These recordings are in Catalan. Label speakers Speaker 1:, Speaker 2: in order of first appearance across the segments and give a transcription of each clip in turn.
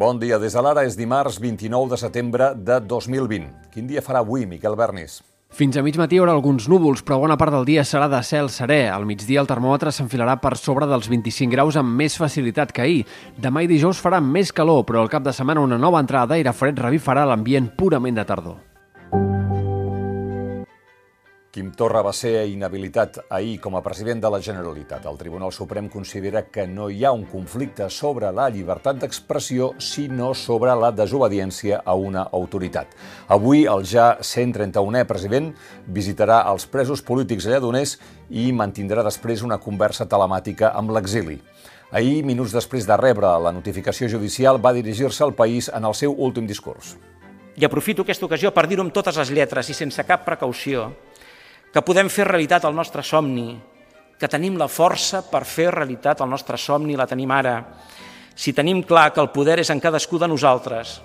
Speaker 1: Bon dia. Des de l'ara és dimarts 29 de setembre de 2020. Quin dia farà avui, Miquel Bernis?
Speaker 2: Fins a mig matí hi haurà alguns núvols, però bona part del dia serà de cel serè. Al migdia el termòmetre s'enfilarà per sobre dels 25 graus amb més facilitat que ahir. Demà i dijous farà més calor, però al cap de setmana una nova entrada d'aire fred revifarà l'ambient purament de tardor.
Speaker 1: Quim Torra va ser inhabilitat ahir com a president de la Generalitat. El Tribunal Suprem considera que no hi ha un conflicte sobre la llibertat d'expressió, sinó sobre la desobediència a una autoritat. Avui, el ja 131è president visitarà els presos polítics a Lledoners i mantindrà després una conversa telemàtica amb l'exili. Ahir, minuts després de rebre la notificació judicial, va dirigir-se al país en el seu últim discurs.
Speaker 3: I aprofito aquesta ocasió per dir-ho amb totes les lletres i sense cap precaució que podem fer realitat el nostre somni, que tenim la força per fer realitat el nostre somni, la tenim ara. Si tenim clar que el poder és en cadascú de nosaltres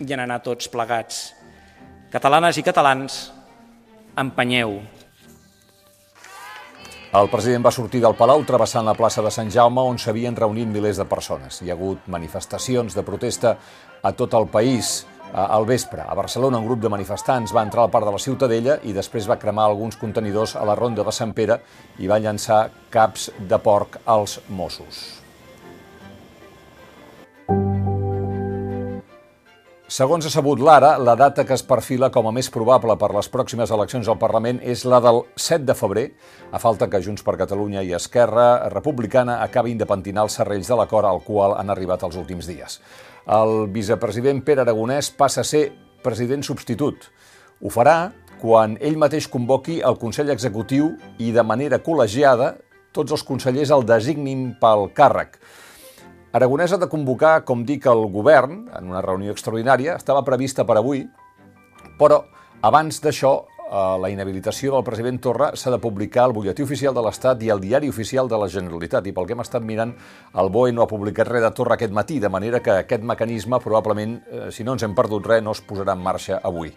Speaker 3: i en anar tots plegats. Catalanes i catalans, empenyeu.
Speaker 1: El president va sortir del Palau travessant la plaça de Sant Jaume on s'havien reunit milers de persones. Hi ha hagut manifestacions de protesta a tot el país. Al vespre, a Barcelona, un grup de manifestants va entrar al parc de la Ciutadella i després va cremar alguns contenidors a la ronda de Sant Pere i va llançar caps de porc als Mossos. Segons ha sabut l'Ara, la data que es perfila com a més probable per les pròximes eleccions al Parlament és la del 7 de febrer, a falta que Junts per Catalunya i Esquerra Republicana acabin de pentinar els serrells de l'acord al qual han arribat els últims dies. El vicepresident Pere Aragonès passa a ser president substitut. Ho farà quan ell mateix convoqui el Consell Executiu i de manera col·legiada tots els consellers el designin pel càrrec. Aragonès ha de convocar, com dic, el govern en una reunió extraordinària, estava prevista per avui, però abans d'això eh, la inhabilitació del president Torra s'ha de publicar al butlletí oficial de l'Estat i al diari oficial de la Generalitat. I pel que hem estat mirant, el BOE no ha publicat res de Torra aquest matí, de manera que aquest mecanisme probablement, eh, si no ens hem perdut res, no es posarà en marxa avui.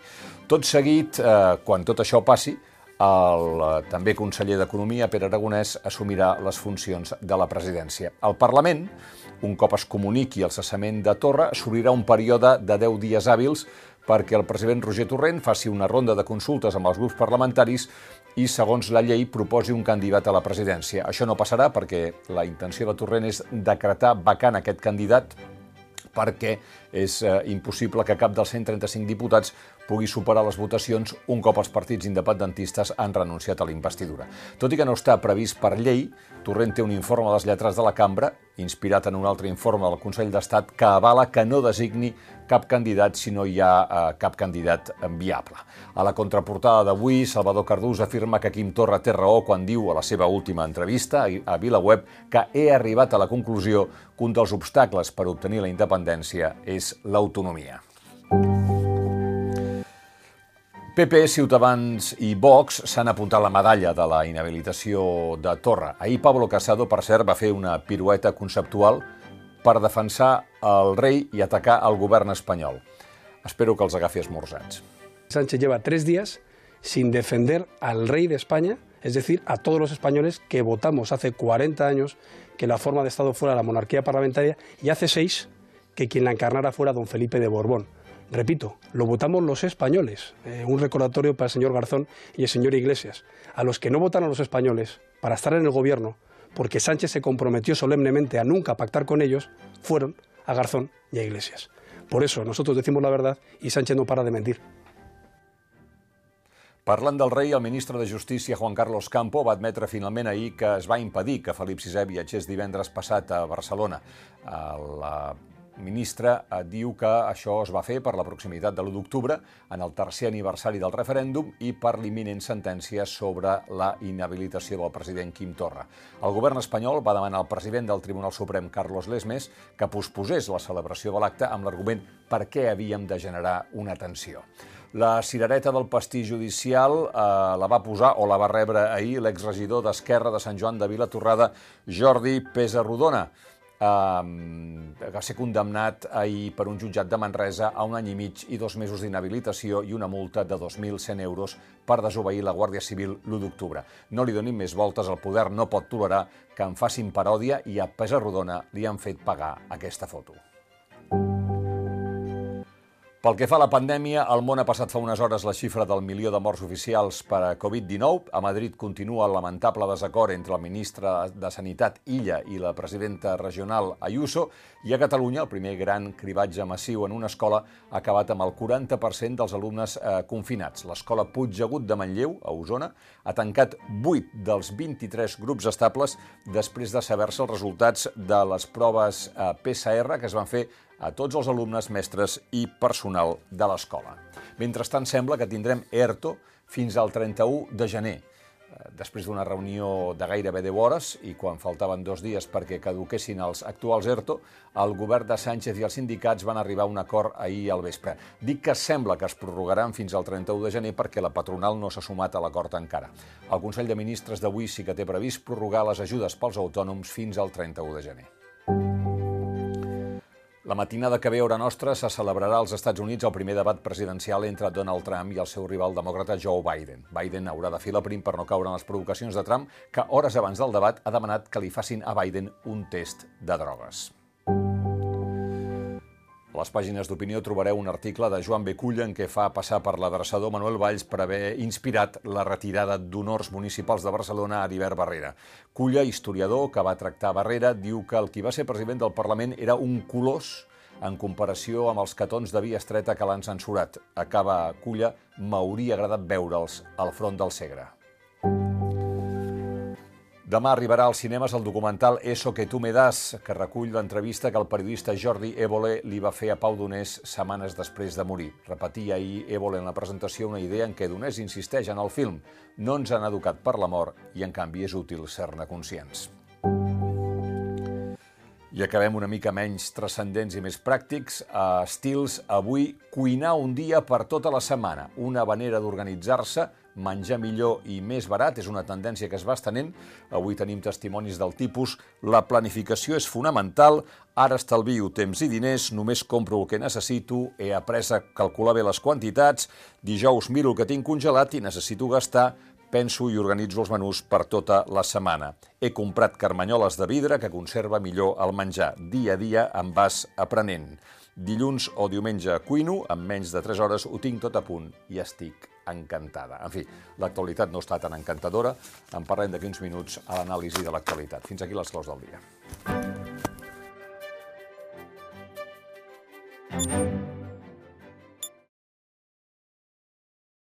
Speaker 1: Tot seguit, eh, quan tot això passi, el eh, també conseller d'Economia, Pere Aragonès, assumirà les funcions de la presidència. El Parlament, un cop es comuniqui el cessament de Torra, s'obrirà un període de 10 dies hàbils perquè el president Roger Torrent faci una ronda de consultes amb els grups parlamentaris i, segons la llei, proposi un candidat a la presidència. Això no passarà perquè la intenció de Torrent és decretar vacant aquest candidat perquè és eh, impossible que cap dels 135 diputats pugui superar les votacions un cop els partits independentistes han renunciat a la investidura. Tot i que no està previst per llei, Torrent té un informe de les lletres de la cambra, inspirat en un altre informe del Consell d'Estat, que avala que no designi cap candidat si no hi ha eh, cap candidat viable. A la contraportada d'avui, Salvador Cardús afirma que Quim Torra té raó quan diu a la seva última entrevista a VilaWeb que he arribat a la conclusió que un dels obstacles per obtenir la independència és l'autonomia. PP, Ciutadans i Vox s'han apuntat la medalla de la inhabilitació de Torra. Ahir Pablo Casado, per cert, va fer una pirueta conceptual per defensar el rei i atacar el govern espanyol. Espero que els agafi esmorzats.
Speaker 4: Sánchez lleva tres días sin defender al rey de España, es decir, a todos los españoles que votamos hace 40 años que la forma de Estado fuera la monarquía parlamentaria y hace seis que quien la encarnara fuera don Felipe de Borbón. Repito, lo votamos los españoles. Eh, un recordatorio para el señor Garzón y el señor Iglesias. A los que no votaron los españoles para estar en el gobierno, porque Sánchez se comprometió solemnemente a nunca pactar con ellos, fueron a Garzón y a Iglesias. Por eso nosotros decimos la verdad y Sánchez no para de mentir.
Speaker 1: Parlant del rei, el ministre de Justícia, Juan Carlos Campo, va admetre finalment ahir que es va impedir que Felip VI viatgés divendres passat a. La ministre eh, diu que això es va fer per la proximitat de l'1 d'octubre, en el tercer aniversari del referèndum i per l'imminent sentència sobre la inhabilitació del president Quim Torra. El govern espanyol va demanar al president del Tribunal Suprem, Carlos Lesmes, que posposés la celebració de l'acte amb l'argument per què havíem de generar una tensió. La cirereta del pastís judicial eh, la va posar o la va rebre ahir l'exregidor d'Esquerra de Sant Joan de Vilatorrada, Jordi Pesarrodona eh, va ser condemnat ahir per un jutjat de Manresa a un any i mig i dos mesos d'inhabilitació i una multa de 2.100 euros per desobeir la Guàrdia Civil l'1 d'octubre. No li donin més voltes, el poder no pot tolerar que en facin paròdia i a Pesarrodona li han fet pagar aquesta foto. Pel que fa a la pandèmia, el món ha passat fa unes hores la xifra del milió de morts oficials per a Covid-19. A Madrid continua el lamentable desacord entre el ministre de Sanitat Illa i la presidenta regional Ayuso i a Catalunya el primer gran cribatge massiu en una escola ha acabat amb el 40% dels alumnes eh, confinats. L'escola Puigdegut de Manlleu, a Osona, ha tancat 8 dels 23 grups estables després de saber-se els resultats de les proves eh, PCR que es van fer a tots els alumnes, mestres i personal de l'escola. Mentrestant, sembla que tindrem ERTO fins al 31 de gener, eh, després d'una reunió de gairebé 10 hores i quan faltaven dos dies perquè caduquessin els actuals ERTO, el govern de Sánchez i els sindicats van arribar a un acord ahir al vespre. Dic que sembla que es prorrogaran fins al 31 de gener perquè la patronal no s'ha sumat a l'acord encara. El Consell de Ministres d'avui sí que té previst prorrogar les ajudes pels autònoms fins al 31 de gener. La matinada que ve a hora nostra se celebrarà als Estats Units el primer debat presidencial entre Donald Trump i el seu rival demòcrata Joe Biden. Biden haurà de la prim per no caure en les provocacions de Trump, que hores abans del debat ha demanat que li facin a Biden un test de drogues. A les pàgines d'opinió trobareu un article de Joan Beculla en què fa passar per l'adreçador Manuel Valls per haver inspirat la retirada d'honors municipals de Barcelona a Divert Barrera. Culla, historiador que va tractar Barrera, diu que el qui va ser president del Parlament era un colós en comparació amb els catons de via estreta que l'han censurat. Acaba Culla, m'hauria agradat veure'ls al front del Segre. Demà arribarà als cinemes el documental Eso que tu me das, que recull l'entrevista que el periodista Jordi Évole li va fer a Pau Donés setmanes després de morir. Repetia ahir Évole en la presentació una idea en què Donés insisteix en el film. No ens han educat per la mort i, en canvi, és útil ser-ne conscients. I acabem una mica menys transcendents i més pràctics. A estils, avui, cuinar un dia per tota la setmana. Una manera d'organitzar-se, menjar millor i més barat, és una tendència que es va estenent. Avui tenim testimonis del tipus la planificació és fonamental, ara estalvio temps i diners, només compro el que necessito, he après a calcular bé les quantitats, dijous miro el que tinc congelat i necessito gastar, penso i organitzo els menús per tota la setmana. He comprat carmanyoles de vidre que conserva millor el menjar. Dia a dia em vas aprenent. Dilluns o diumenge cuino, en menys de 3 hores ho tinc tot a punt i estic encantada. En fi, l'actualitat no està tan encantadora. En parlem d'aquí uns minuts a l'anàlisi de l'actualitat. Fins aquí les claus del dia.